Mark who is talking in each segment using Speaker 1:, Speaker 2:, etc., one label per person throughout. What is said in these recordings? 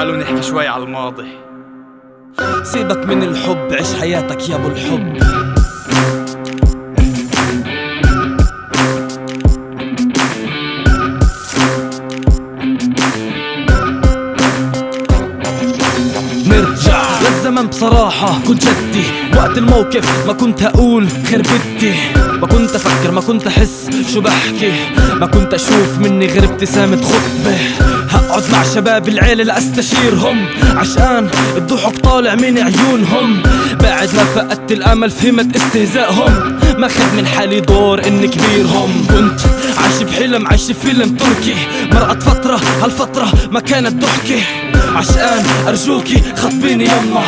Speaker 1: تعالوا نحكي شوي على الماضي.
Speaker 2: سيبك من الحب عيش حياتك يا أبو الحب. نرجع. للزمن بصراحة كنت جدي. وقت الموقف ما كنت أقول خير بدي. ما كنت أفكر ما كنت أحس شو بحكي. ما كنت أشوف مني غير ابتسامة خطبة. هقعد مع شباب العيلة لأستشيرهم عشان الضحك طالع من عيونهم. بعد ما فقدت الأمل فهمت استهزائهم. ماخد من حالي دور إني كبيرهم. كنت عايش بحلم عايش فيلم تركي. مرقت فترة هالفترة ما كانت ضحكة عشان أرجوكي خطبيني يما.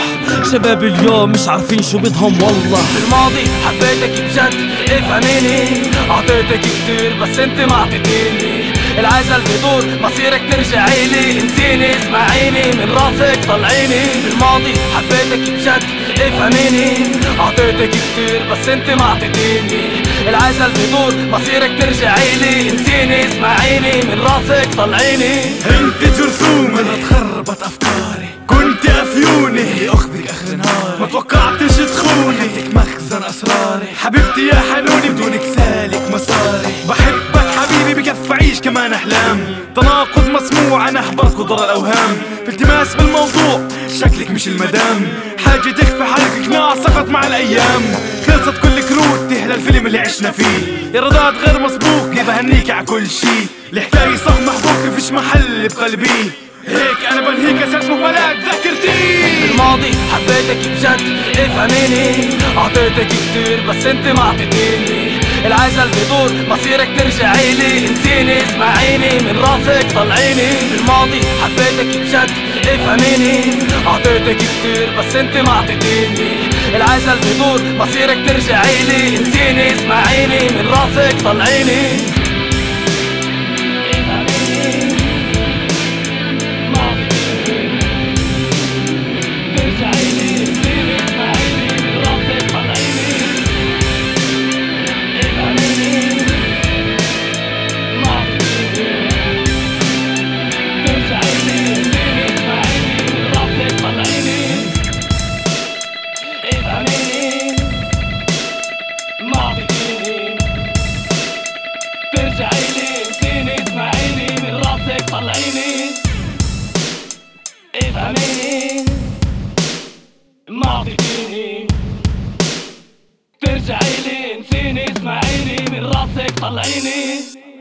Speaker 2: شباب اليوم مش عارفين شو بدهم والله.
Speaker 3: الماضي حبيتك بجد افهميني أعطيتك كتير بس أنت ما اعطيتيني العجل بدور مصيرك ترجعي لي انسيني اسمعيني من راسك طلعيني. الماضي حبيتك بجد افهميني. اعطيتك كتير بس انت ما اعطيتيني. العجل بدور مصيرك ترجعي لي انسيني اسمعيني من راسك طلعيني.
Speaker 1: انت جرثومة. أنا تخربت أفكاري. كنت أفيوني. اخبرك آخر نهاري. ما توقعتش تخوني. مخزن أسراري. حبيبتي يا حنوني بدونك سالك كمان أحلام. تناقض مسموع أنا أحبط قدر الأوهام. في التماس بالموضوع شكلك مش المدام. حاجة تخفي قناع سقط مع الأيام. خلصت كل كروت للفيلم اللي عشنا فيه. إيرادات غير مسبوق بهنيك على كل شي الحكاية صار محبوك فيش محل بقلبي هيك أنا بنهيك صرت مهملات ذاكرتي.
Speaker 3: الماضي حبيتك بجد افهميني أعطيتك كتير بس أنت ما اعطيتيني العجل بدور مصيرك ترجعي لي انسيني اسمعيني من راسك طلعيني. الماضي حبيتك بجد افهميني. أعطيتك كتير بس أنت ما أعطيتيني. العجل بدور مصيرك ترجعي لي انسيني اسمعيني من راسك طلعيني. ترجعي لي انسيني